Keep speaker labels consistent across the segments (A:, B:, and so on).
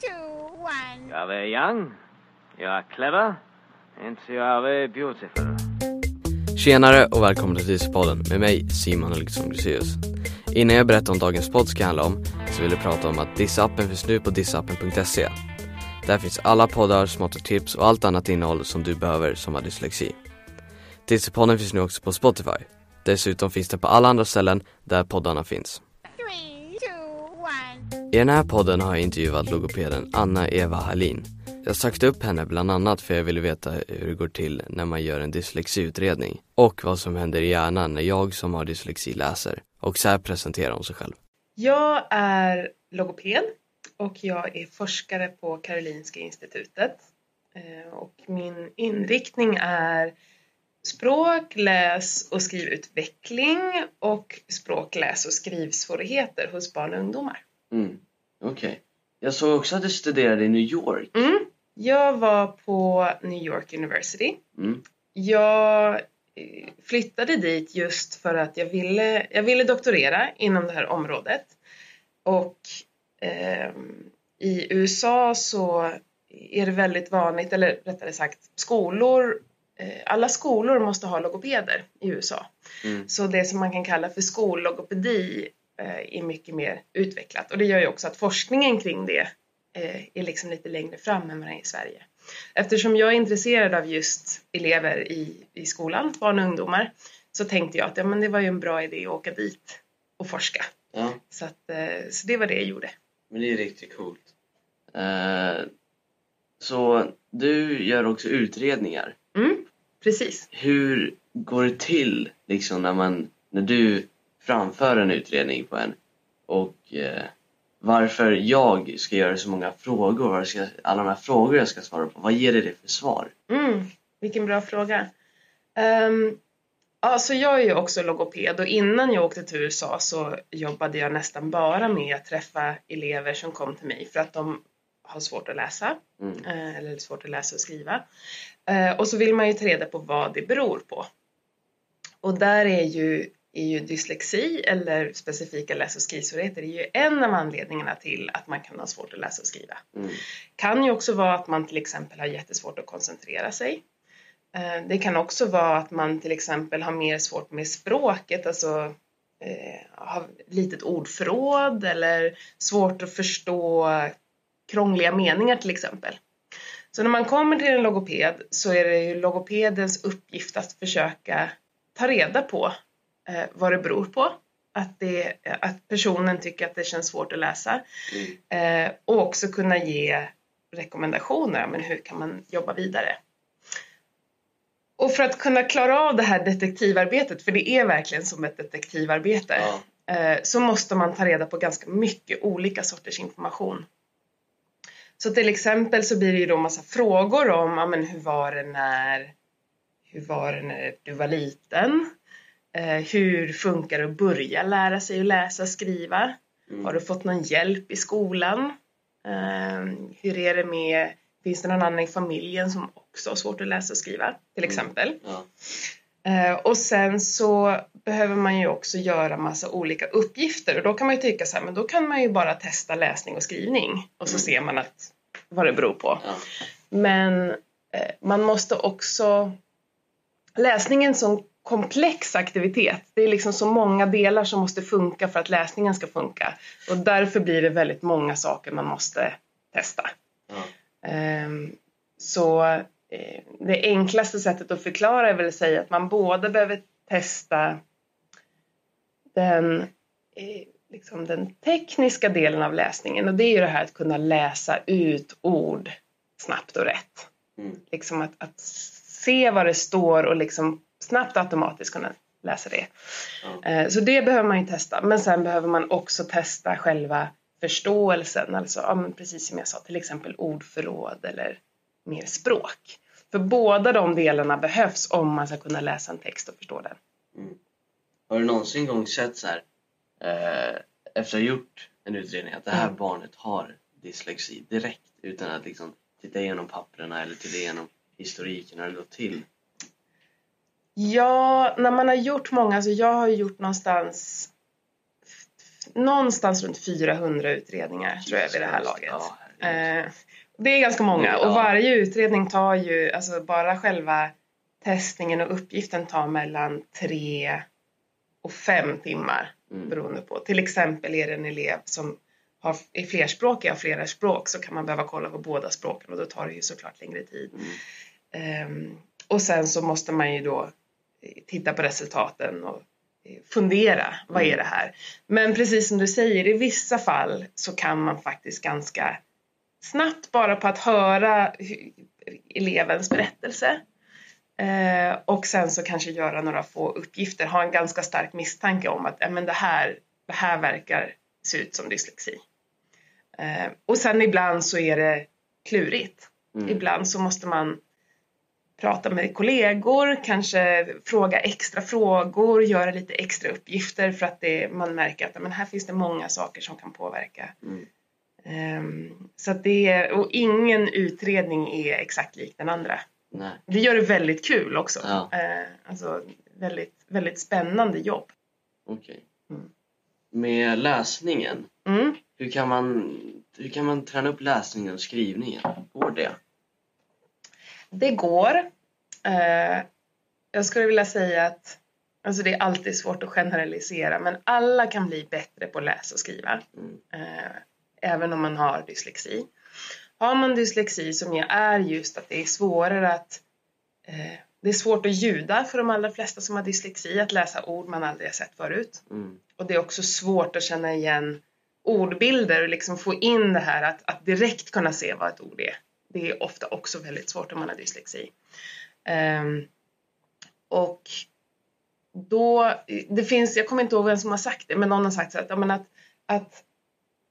A: two, one.
B: You are very young, you are clever, and you are very beautiful.
C: Tjenare och välkommen till Dyspodden med mig Simon Helgesson Gruseus. Innan jag berättar om dagens podd ska handla om så vill jag prata om att Dissappen finns nu på dissappen.se. Där finns alla poddar, smått och tips och allt annat innehåll som du behöver som har dyslexi. Disspodden finns nu också på Spotify. Dessutom finns det på alla andra ställen där poddarna finns. I den här podden har jag intervjuat logopeden Anna-Eva Hallin. Jag sökte upp henne bland annat för jag ville veta hur det går till när man gör en dyslexiutredning och vad som händer i hjärnan när jag som har dyslexi läser. Och så här presenterar hon sig själv.
D: Jag är logoped och jag är forskare på Karolinska institutet. Eh, och min inriktning är språk, läs och skrivutveckling och språk, läs och skrivsvårigheter hos barn och ungdomar.
E: Mm. Okej. Jag såg också att du studerade i New York.
D: Mm. Jag var på New York University.
E: Mm.
D: Jag eh, flyttade dit just för att jag ville, jag ville doktorera inom det här området. Och ehm, i USA så är det väldigt vanligt, eller rättare sagt skolor, eh, alla skolor måste ha logopeder i USA.
E: Mm.
D: Så det som man kan kalla för skollogopedi eh, är mycket mer utvecklat. Och det gör ju också att forskningen kring det eh, är liksom lite längre fram än vad den är i Sverige. Eftersom jag är intresserad av just elever i, i skolan, barn och ungdomar, så tänkte jag att ja, men det var ju en bra idé att åka dit och forska.
E: Ja,
D: Så, att, eh, så det var det jag gjorde.
E: men det är riktigt coolt. Eh, så du gör också utredningar.
D: Mm, precis.
E: Hur går det till liksom när man, när du framför en utredning på en och eh, varför jag ska göra så många frågor, varför ska, alla de här frågor jag ska svara på, vad ger det för svar?
D: Mm, vilken bra fråga. Um, alltså jag är ju också logoped och innan jag åkte till USA så jobbade jag nästan bara med att träffa elever som kom till mig för att de har svårt att läsa
E: Mm.
D: eh, eller svårt att läsa och skriva. Eh, och så vill man ju ta reda på vad det beror på. Och där är ju, är ju dyslexi eller specifika läs och skrivsvårigheter är ju en av anledningarna till att man kan ha svårt att läsa och skriva
E: Mm.
D: kan ju också vara att man till exempel har jättesvårt att koncentrera sig. Eh, Det kan också vara att man till exempel har mer svårt med språket, alltså eh, har litet ordförråd eller svårt att förstå krångliga meningar till exempel. Så när man kommer till en logoped så är det ju logopedens uppgift att försöka ta reda på eh, vad det beror på. Att, det, att personen tycker att det känns svårt att läsa.
E: Mm.
D: Eh, och också kunna ge rekommendationer, men hur kan man jobba vidare? Och för att kunna klara av det här detektivarbetet, för det är verkligen som ett detektivarbete,
E: Ja.
D: eh, så måste man ta reda på ganska mycket olika sorters information. Så till exempel så blir det ju då massa frågor om, ja, men hur var det när, hur var det när du var liten? Eh, hur funkar det att börja lära sig att läsa och skriva?
E: Mm.
D: Har du fått någon hjälp i skolan? Eh, hur är det med, finns det någon annan i familjen som också har svårt att läsa och skriva? Till exempel.
E: Ja.
D: Eh, och sen så behöver man ju också göra massa olika uppgifter och då kan man ju tycka så här, men då kan man ju bara testa läsning och skrivning och så
E: Mm.
D: ser man att, vad det beror på.
E: Ja.
D: Men man måste också... Läsning är en sån komplex aktivitet. Det är liksom så många delar som måste funka för att läsningen ska funka. Och därför blir det väldigt många saker man måste testa. Ehm, Så eh, det enklaste sättet att förklara är väl att säga att man både behöver testa den, eh, liksom den tekniska delen av läsningen och det är ju det här att kunna läsa ut ord snabbt och rätt.
E: Mm.
D: Liksom att, att se vad det står och liksom snabbt och automatiskt kunna läsa det. Eh, Så det behöver man ju testa. Men sen behöver man också testa själva förståelsen. Alltså, ja, men precis som jag sa, till exempel ordförråd eller mer språk. För båda de delarna behövs om man ska kunna läsa en text och förstå den.
E: Har du någonsin gång sett så här, eh, efter att ha gjort en utredning, att det här
D: Mm.
E: barnet har dyslexi direkt utan att liksom titta igenom papperna eller titta igenom historiken, har det gått till?
D: Ja, när man har gjort många, alltså jag har gjort någonstans någonstans runt 400 utredningar tror jag vid det här laget.
E: Ja.
D: Eh, det är ganska många
E: Ja.
D: och varje utredning tar ju, alltså bara själva testningen och uppgiften tar mellan tre och fem timmar
E: Mm.
D: beroende på. Till exempel är det en elev som har, är flerspråkig, har flera språk så kan man behöva kolla på båda språken och då tar det ju såklart längre tid.
E: Mm.
D: Ehm, och sen så måste man ju då eh, titta på resultaten och eh, fundera, vad är det här? Men precis som du säger, i vissa fall så kan man faktiskt ganska snabbt bara på att höra elevens berättelse eh, och sen så kanske göra några få uppgifter, ha en ganska stark misstanke om att men det, här, det här verkar se ut som dyslexi. Eh, och sen ibland så är det klurigt.
E: Mm.
D: Ibland så måste man prata med kollegor, kanske fråga extra frågor, göra lite extra uppgifter för att det, man märker att men här finns det många saker som kan påverka.
E: Mm.
D: Ehm, så det och ingen utredning är exakt lik den andra.
E: Nej.
D: Det gör det väldigt kul också.
E: Ja.
D: Eh, alltså väldigt, väldigt spännande jobb.
E: Okej.
D: Mm.
E: Med läsningen,
D: Mm.
E: hur kan, man, hur kan man träna upp läsningen och skrivningen? Går det?
D: Det går. Eh, jag skulle vilja säga att alltså det är alltid svårt att generalisera men alla kan bli bättre på att läsa och skriva.
E: Mm.
D: Eh, även om man har dyslexi. Har man dyslexi som ju är just att det är svårare att eh, det är svårt att ljuda för de allra flesta som har dyslexi, att läsa ord man aldrig har sett förut.
E: Mm.
D: Och det är också svårt att känna igen ordbilder och liksom få in det här att, att direkt kunna se vad ett ord är. Det är ofta också väldigt svårt om man har dyslexi. Ehm, och då, det finns, jag kommer inte ihåg vem som har sagt det, men någon har sagt så att, men att, att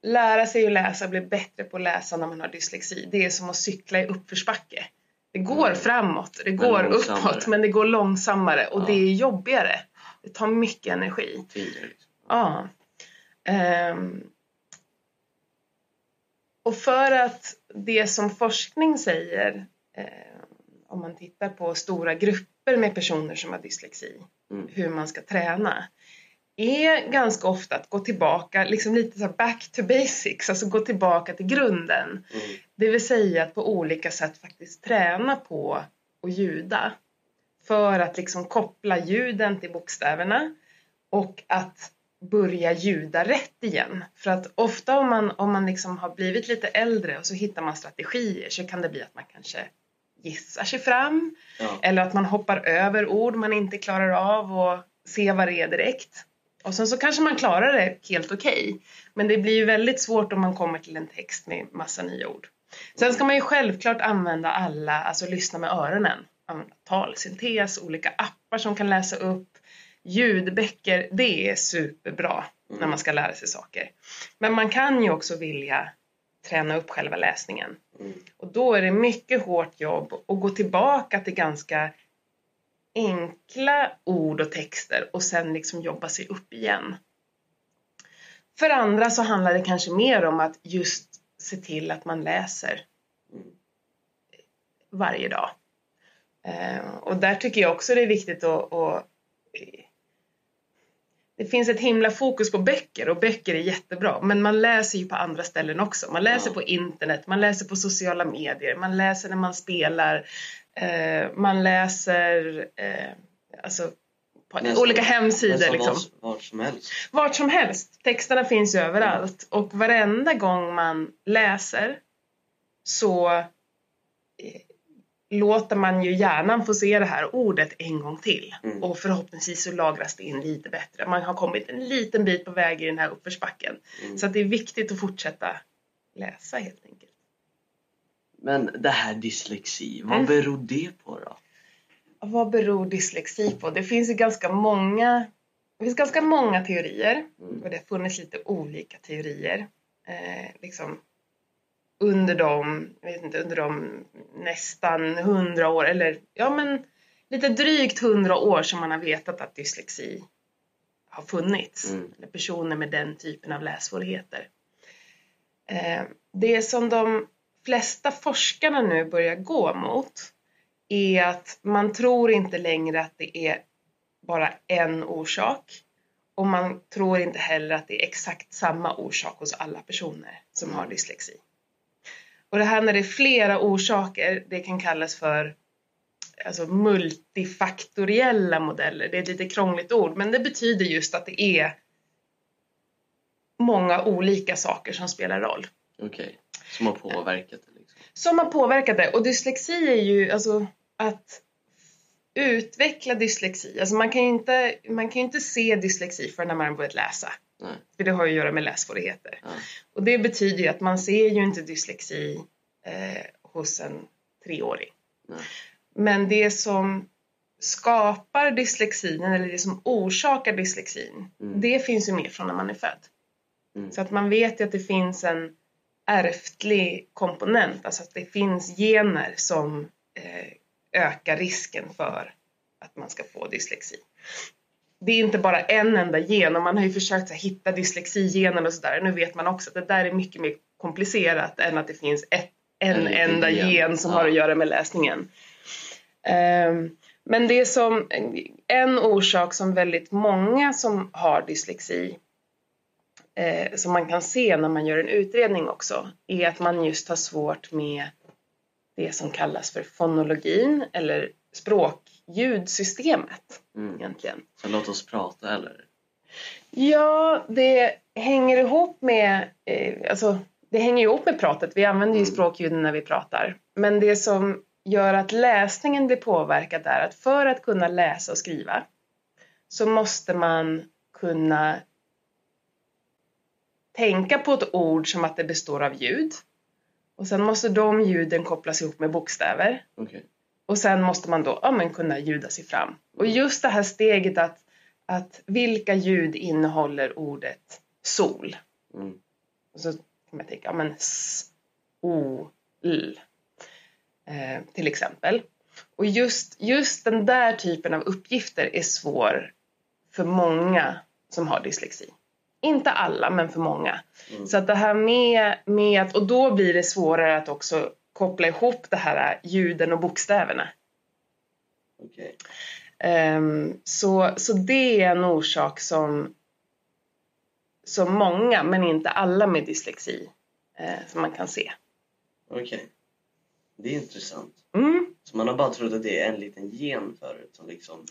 D: lära sig att läsa, bli bättre på att läsa när man har dyslexi, det är som att cykla i uppförsbacke. Det går
E: Mm.
D: framåt, det
E: Men
D: går
E: långsammare.
D: uppåt, men det går långsammare och
E: Ja.
D: det är jobbigare. Det tar mycket energi.
E: Liksom.
D: Ja. Ehm. Och för att det som forskning säger, eh, om man tittar på stora grupper med personer som har dyslexi,
E: Mm.
D: hur man ska träna, är ganska ofta att gå tillbaka, liksom lite så back to basics, alltså gå tillbaka till grunden.
E: Mm.
D: Det vill säga att på olika sätt faktiskt träna på att ljuda. För att liksom koppla ljuden till bokstäverna och att börja ljuda rätt igen. För att ofta om man, om man liksom har blivit lite äldre och så hittar man strategier så kan det bli att man kanske gissar sig fram
E: Ja.
D: eller att man hoppar över ord man inte klarar av och se vad det är direkt. Och sen så kanske man klarar det helt okej. Men det blir ju väldigt svårt om man kommer till en text med massa nya ord. Sen ska man ju självklart använda alla, alltså lyssna med öronen. Använda talsyntes, olika appar som kan läsa upp, ljudböcker. Det är superbra
E: Mm.
D: när man ska lära sig saker. Men man kan ju också vilja träna upp själva läsningen.
E: Mm.
D: Och då är det mycket hårt jobb att gå tillbaka till ganska enkla ord och texter och sen liksom jobba sig upp igen. För andra så handlar det kanske mer om att just se till att man läser
E: Mm.
D: varje dag. Eh, och där tycker jag också det är viktigt att, att det finns ett himla fokus på böcker och böcker är jättebra men man läser ju på andra ställen också. Man läser
E: Ja.
D: på internet, man läser på sociala medier, man läser när man spelar, eh, man läser eh, alltså på
E: Nästan-
D: olika hemsidor.
E: Nästan
D: Liksom.
E: vart, vart som helst.
D: Vart som helst. Texterna finns ju överallt. Och varenda gång man läser så eh, låter man ju hjärnan få se det här ordet en gång till.
E: Mm.
D: Och förhoppningsvis så lagras det in lite bättre. Man har kommit en liten bit på väg i den här uppförsbacken.
E: Mm.
D: Så det är viktigt att fortsätta läsa helt enkelt.
E: Men det här dyslexi, vad
D: Mm.
E: beror det på då?
D: Vad beror dyslexi på? Det finns ju ganska många, det finns ganska många teorier.
E: Mm.
D: Och det har funnits lite olika teorier. Eh, liksom under de, jag vet inte, under de nästan hundra år, eller ja men lite drygt hundra år som man har vetat att dyslexi har funnits.
E: Mm.
D: Eller personer med den typen av lässvårigheter. Eh, det som de flesta forskarna nu börjar gå mot är att man tror inte längre att det är bara en orsak. Och man tror inte heller att det är exakt samma orsak hos alla personer som har dyslexi. Och det här när det är flera orsaker, det kan kallas för alltså multifaktoriella modeller. Det är ett lite krångligt ord, men det betyder just att det är många olika saker som spelar roll.
E: Okej. Som har påverkat det liksom.
D: Som har påverkat det. Och dyslexi är ju alltså att utveckla dyslexi. Alltså man kan ju inte, man kan inte se dyslexi förrän när man börjat läsa.
E: Nej.
D: För det har ju att göra med lässvårigheter.
E: Ja.
D: Och det betyder ju att man ser ju inte dyslexi eh, hos en treåring.
E: Nej.
D: Men det som skapar dyslexin eller det som orsakar dyslexin,
E: Mm.
D: det finns ju med från när man är född.
E: Mm.
D: Så att man vet ju att det finns en ärftlig komponent, alltså att det finns gener som eh, ökar risken för att man ska få dyslexi. Det är inte bara en enda gen och man har ju försökt här, hitta dyslexigenen och sådär. Nu vet man också att det där är mycket mer komplicerat än att det finns ett, en,
E: En
D: enda
E: gen.
D: gen, som
E: Ja.
D: har att göra med läsningen. Ehm, men det som, en orsak som väldigt många som har dyslexi eh, som man kan se när man gör en utredning också är att man just har svårt med det som kallas för fonologin eller språkljudsystemet
E: Mm.
D: egentligen.
E: Så låt oss prata eller?
D: Ja, det hänger ihop med, eh, alltså det hänger ihop med pratet. Vi använder ju
E: Mm.
D: språkljuden när vi pratar. Men det som gör att läsningen blir påverkad är att för att kunna läsa och skriva så måste man kunna tänka på ett ord som att det består av ljud. Och sen måste de ljuden kopplas ihop med bokstäver.
E: Okej.
D: Och sen måste man då ja, men kunna ljuda sig fram. Och just det här steget att, att vilka ljud innehåller ordet sol?
E: Mm.
D: Och så kan man tänka, ja men s, o, l. Eh, till exempel. Och just, just den där typen av uppgifter är svår för många som har dyslexi. Inte alla, men för många.
E: Mm.
D: Så att det här med, med att, och då blir det svårare att också koppla ihop det här ljuden och bokstäverna.
E: Okej.
D: Ehm, så, så det är en orsak som, som många, men inte alla med dyslexi, eh, som man kan se.
E: Okej. Det är intressant.
D: Mm.
E: Så man har bara trott att det är en liten gen förut som liksom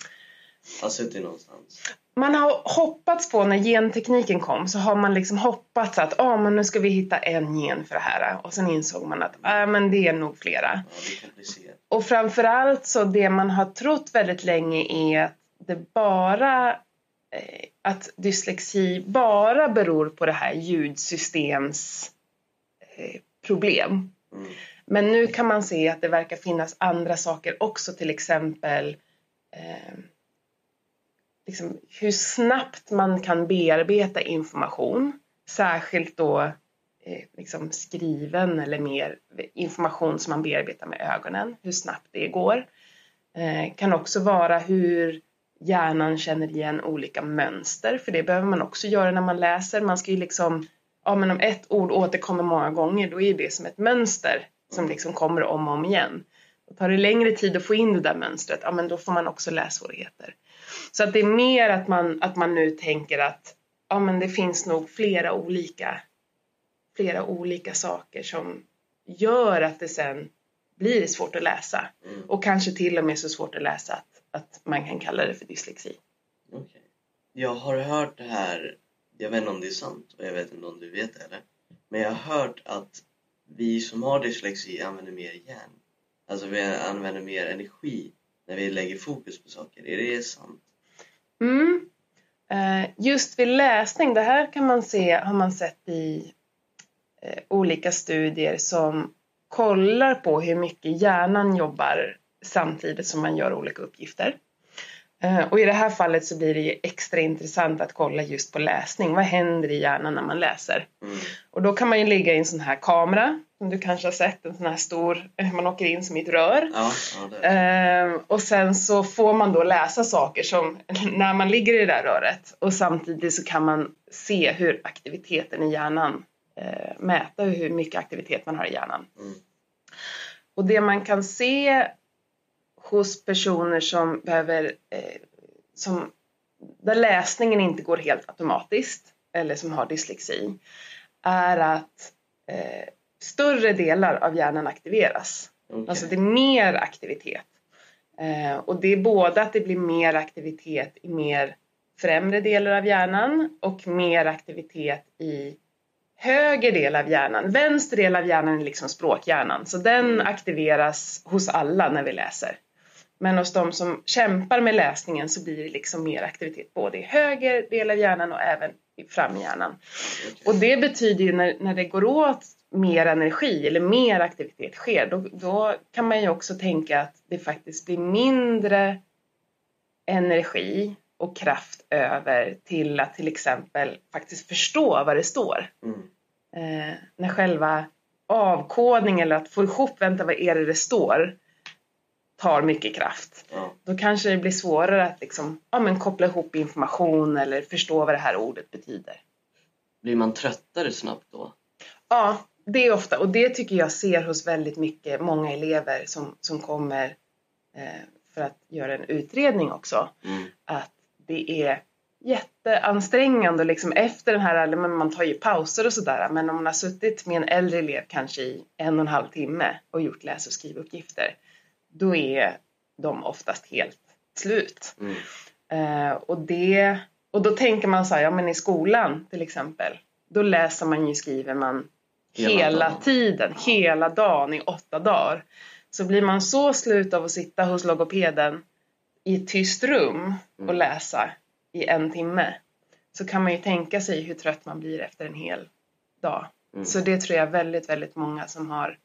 E: har suttit någonstans.
D: Man har hoppats på, när gentekniken kom, så har man liksom hoppats att ah, men nu ska vi hitta en gen för det här. Och sen insåg man att ah, men det är nog flera.
E: Ja, är.
D: Och framförallt så det man har trott väldigt länge är att det bara eh, att dyslexi bara beror på det här ljudsystems eh, problem.
E: Mm.
D: Men nu kan man se att det verkar finnas andra saker också, till exempel eh, liksom hur snabbt man kan bearbeta information. Särskilt då eh, liksom skriven eller mer information som man bearbetar med ögonen, hur snabbt det går. Eh, kan också vara hur hjärnan känner igen olika mönster, för det behöver man också göra när man läser. Man ska ju liksom, ja men om ett ord återkommer många gånger, då är det som ett mönster som liksom kommer om och om igen. Och tar det längre tid att få in det där mönstret, ja men då får man också lässvårigheter. Så att det är mer att man, att man nu tänker att ja men det finns nog flera olika, flera olika saker som gör att det sen blir svårt att läsa.
E: Mm.
D: Och kanske till och med så svårt att läsa att, att man kan kalla det för dyslexi.
E: Okej. Jag har hört det här, jag vet inte om det är sant och jag vet inte om du vet det eller. Men jag har hört att vi som har dyslexi använder mer hjärn. Alltså vi använder mer energi när vi lägger fokus på saker. Är det sant?
D: Mm. Eh, Just vid läsning, det här kan man se, har man sett i eh, olika studier som kollar på hur mycket hjärnan jobbar samtidigt som man gör olika uppgifter. Eh, Och i det här fallet så blir det ju extra intressant att kolla just på läsning. Vad händer i hjärnan när man läser?
E: Mm.
D: Och då kan man ju ligga i en sån här kamera, du kanske har sett, en sån här stor, man åker in som i ett rör.
E: Ja, ja
D: Ehm, och sen så får man då läsa saker som när man ligger i det där röret och samtidigt så kan man se hur aktiviteten i hjärnan, eh, mäta hur mycket aktivitet man har i hjärnan.
E: Mm.
D: Och det man kan se hos personer som behöver, eh, som, där läsningen inte går helt automatiskt eller som har dyslexi är att eh, större delar av hjärnan aktiveras.
E: Okej.
D: Alltså det är mer aktivitet. Eh, och det är både att det blir mer aktivitet i mer främre delar av hjärnan och mer aktivitet i höger del av hjärnan. Vänster del av hjärnan är liksom språkhjärnan, så den aktiveras hos alla när vi läser. Men hos de som kämpar med läsningen så blir det liksom mer aktivitet både i höger del av hjärnan och även i framhjärnan. Och det betyder ju när, när det går åt mer energi eller mer aktivitet sker, då, då kan man ju också tänka att det faktiskt blir mindre energi och kraft över till att till exempel faktiskt förstå vad det står.
E: Mm.
D: Eh, när själva avkodning eller att få ihop, vänta vad är det det står, tar mycket kraft.
E: Ja.
D: Då kanske det blir svårare att liksom, ja, men koppla ihop information eller förstå vad det här ordet betyder.
E: Blir man tröttare snabbt då?
D: Ja, det är ofta, och det tycker jag ser hos väldigt mycket, många elever som, som kommer eh, för att göra en utredning också,
E: Mm.
D: att det är jätteansträngande liksom efter den här, men man tar ju pauser och sådär, men om man har suttit med en äldre elev kanske i en och en halv timme och gjort läs och skrivuppgifter, då är de oftast helt slut.
E: Mm.
D: Eh, och, det, och då tänker man så här, ja men i skolan till exempel, då läser man ju, skriver man
E: Hela
D: hela, tiden, hela dagen i åtta dagar. Så blir man så slut av att sitta hos logopeden i ett tyst rum och
E: Mm.
D: läsa i en timme så kan man ju tänka sig hur trött man blir efter en hel dag.
E: Mm.
D: Så det tror jag väldigt, väldigt många som har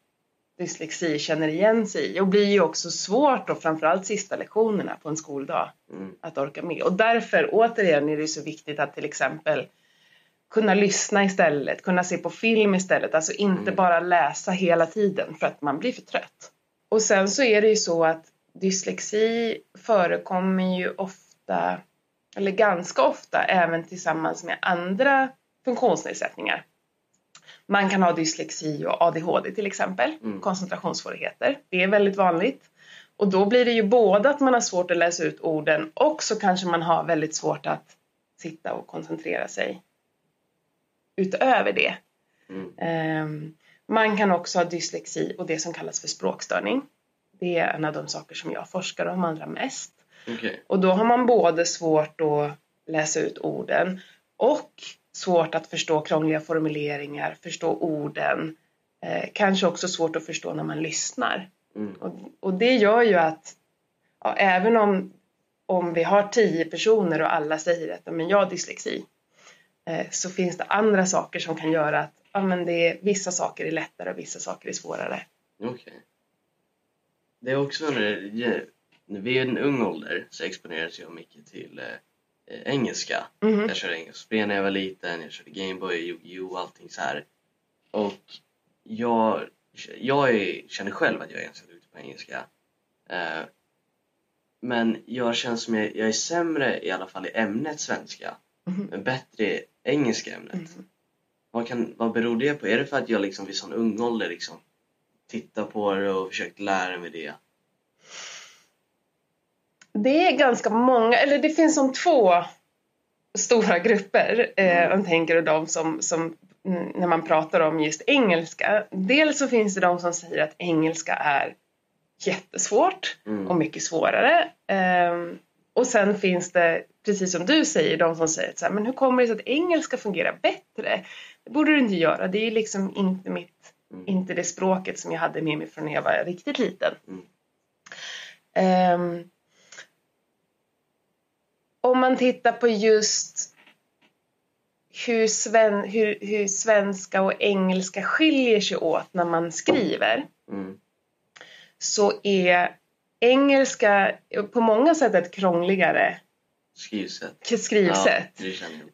D: dyslexi känner igen sig i. Och blir ju också svårt då, framförallt sista lektionerna på en skoldag
E: Mm.
D: att orka med. Och därför återigen är det så viktigt att till exempel kunna lyssna istället, kunna se på film istället, alltså inte
E: Mm.
D: bara läsa hela tiden för att man blir för trött. Och sen så är det ju så att dyslexi förekommer ju ofta, eller ganska ofta, även tillsammans med andra funktionsnedsättningar. Man kan ha dyslexi och ADHD till exempel,
E: Mm.
D: koncentrationssvårigheter. Det är väldigt vanligt. Och då blir det ju både att man har svårt att läsa ut orden och så kanske man har väldigt svårt att sitta och koncentrera sig utöver det.
E: Mm.
D: Ehm, man kan också ha dyslexi och det som kallas för språkstörning. Det är en av de saker som jag forskar om allra mest.
E: Okej.
D: Och då har man både svårt att läsa ut orden och svårt att förstå krångliga formuleringar, förstå orden. Eh, kanske också svårt att förstå när man lyssnar.
E: Mm.
D: Och, och det gör ju att ja, även om, om vi har tio personer och alla säger att men jag har dyslexi så finns det andra saker som kan göra att ja, men det är, vissa saker är lättare och vissa saker är svårare.
E: Okej. Det är också när, ja, när vi är i en ung ålder så exponeras jag mycket till eh, eh, engelska.
D: Mhm.
E: Jag körde engelska spel när jag var liten, jag körde Gameboy, Yu-Gi-Oh! allting så här. Och jag, jag är, känner själv att jag är ganska duktig på engelska. Eh, men jag känner som jag, jag är sämre i alla fall i ämnet svenska.
D: Mhm.
E: Men bättre engelska ämnet.
D: Mhm.
E: Vad, kan, vad beror det på? Är det för att jag liksom vid sån ung ålder liksom tittar på det och försökt lära mig det?
D: Det är ganska många, eller det finns som två stora grupper. Eh,
E: Mm.
D: man tänker de som, som mm, när man pratar om just engelska. Dels så finns det de som säger att engelska är jättesvårt
E: Mm.
D: och mycket svårare. Ehm, och sen finns det, precis som du säger, de som säger så här, men hur kommer det sig att engelska fungerar bättre? Det borde du inte göra. Det är liksom inte mitt,
E: Mm.
D: inte det språket som jag hade med mig från när jag var riktigt liten.
E: Mm.
D: Ehm, om man tittar på just hur, sven, hur, hur svenska och engelska skiljer sig åt när man skriver
E: Mm.
D: så är engelska på många sätt ett krångligare
E: Skrivsätt.
D: skrivsätt.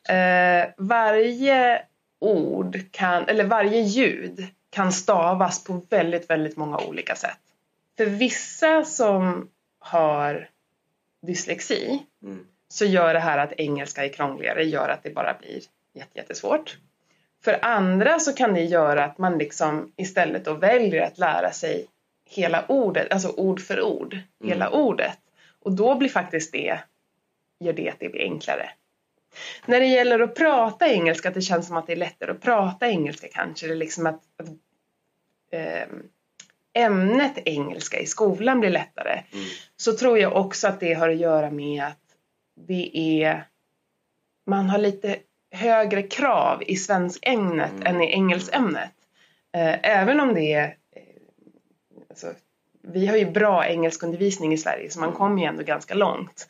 E: Ja.
D: Eh, varje ord kan, eller varje ljud kan stavas på väldigt, väldigt många olika sätt. För vissa som har dyslexi
E: Mm.
D: så gör det här att engelska är krångligare, gör att det bara blir jätte- jättesvårt. För andra så kan det göra att man liksom istället då väljer att lära sig hela ordet, alltså ord för ord, hela ordet. Och då blir faktiskt det, gör det att det blir enklare. När det gäller att prata engelska, att det känns som att det är lättare att prata engelska kanske, eller liksom att, att eh, ämnet engelska i skolan blir lättare
E: Mm.
D: så tror jag också att det har att göra med att det är man har lite högre krav i svenskämnet
E: Mm.
D: än i engelskämnet. Eh, även om det är eh, alltså, vi har ju bra engelskundervisning i Sverige så man
E: Mm.
D: kommer ju ändå ganska långt.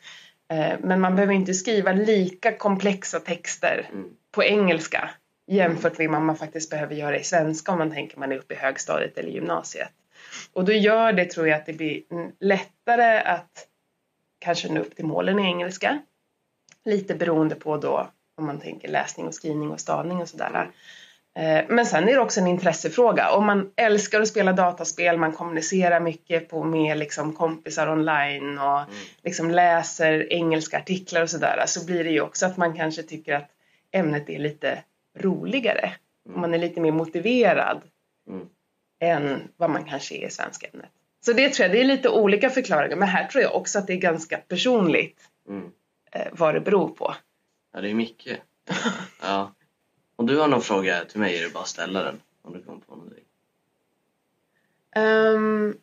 D: Eh, men man behöver inte skriva lika komplexa texter
E: Mm.
D: på engelska jämfört med vad man faktiskt behöver göra i svenska om man tänker man är uppe i högstadiet eller gymnasiet. Och då gör det, tror jag, att det blir lättare att kanske nå upp till målen i engelska. Lite beroende på då om man tänker läsning och skrivning och stavning och sådär. Eh, Men sen är det också en intressefråga. Om man älskar att spela dataspel, man kommunicerar mycket på, med liksom kompisar online och
E: Mm.
D: liksom läser engelska artiklar och sådär så blir det ju också att man kanske tycker att ämnet är lite roligare.
E: Mm.
D: Man är lite mer motiverad
E: Mm.
D: än vad man kanske är i svenska ämnet. Så det tror jag, det är lite olika förklaringar men här tror jag också att det är ganska personligt
E: Mm.
D: eh, vad det beror på.
E: Ja, det är mycket. Ja. Om du har någon fråga till mig är det bara att ställa den. Om du kommer på någonting.
D: Ehm,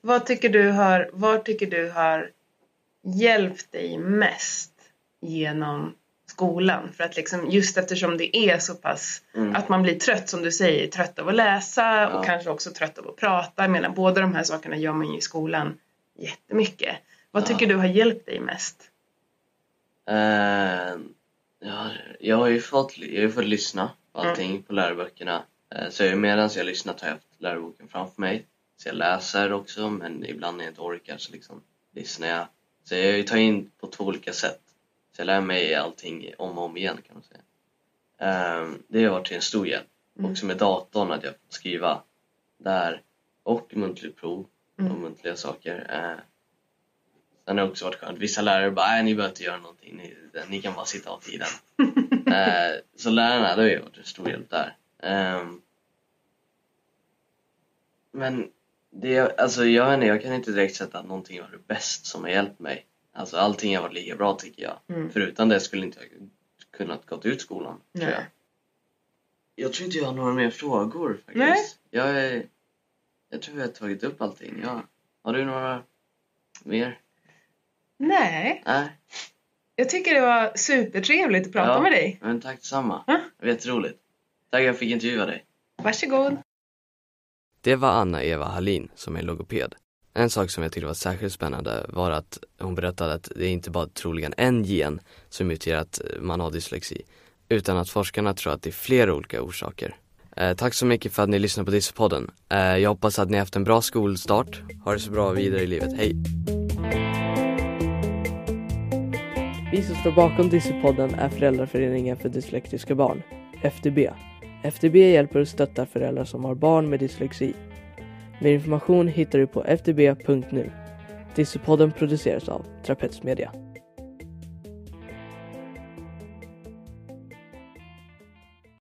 D: vad tycker du har, vad tycker du har hjälpt dig mest genom skolan? För att liksom, just eftersom det är så pass
E: Mm.
D: att man blir trött som du säger, trött av att läsa och
E: Ja.
D: kanske också trött av att prata. Jag menar båda de här sakerna gör man ju i skolan jättemycket. Vad
E: Ja.
D: tycker du har hjälpt dig mest?
E: Eh, ja, jag har ju fått, jag har fått lyssna på allting på läroböckerna. Eh, så jag, medan jag lyssnat har jag haft läroboken framför mig. Så jag läser också men ibland när jag inte orkar så liksom lyssnar jag. Så jag tar in på två olika sätt. Så jag lär mig allting om och om igen kan man säga. Eh, det har varit till en stor hjälp.
D: Mm.
E: Också med datorn att jag får skriva där och muntligt prov och
D: Mm.
E: muntliga saker. Eh, Sen har det också varit skönt. Vissa lärare bara, nej ni behöver inte göra någonting, ni, ni kan bara sitta av tiden. eh, så lärarna, det har ju varit en stor hjälp där. Ehm, men det, alltså jag vet inte, jag kan inte direkt sätta att någonting var det bäst som har hjälpt mig. Alltså allting har varit lika bra tycker jag.
D: Mm.
E: Förutom det skulle inte jag kunnat gått ut skolan. Tror
D: Nej.
E: jag. jag tror inte jag har några mer frågor faktiskt.
D: Nej.
E: Jag, är, jag tror vi har tagit upp allting. Ja. Har du några mer?
D: Nej,
E: Nej,
D: jag tycker det var supertrevligt att prata
E: Ja.
D: med dig.
E: men tack detsamma.
D: Ja.
E: Det var jätteroligt. Tack att jag fick intervjua dig.
D: Varsågod.
C: Det var Anna-Eva Hallin som är logoped. En sak som jag tyckte var särskilt spännande var att hon berättade att det är inte bara troligen en gen som utgör att man har dyslexi, utan att forskarna tror att det är flera olika orsaker. Eh, tack så mycket för att ni lyssnade på Dyslexpodden. Eh, jag hoppas att ni har haft en bra skolstart. Ha det så bra vidare i livet. Hej!
F: Vi som står bakom Dyslexpodden är Föräldraföreningen för dyslektiska barn, FDB. FDB hjälper och stöttar föräldrar som har barn med dyslexi. Mer information hittar du på fdb.nu. Dyslexpodden produceras av Trapets Media.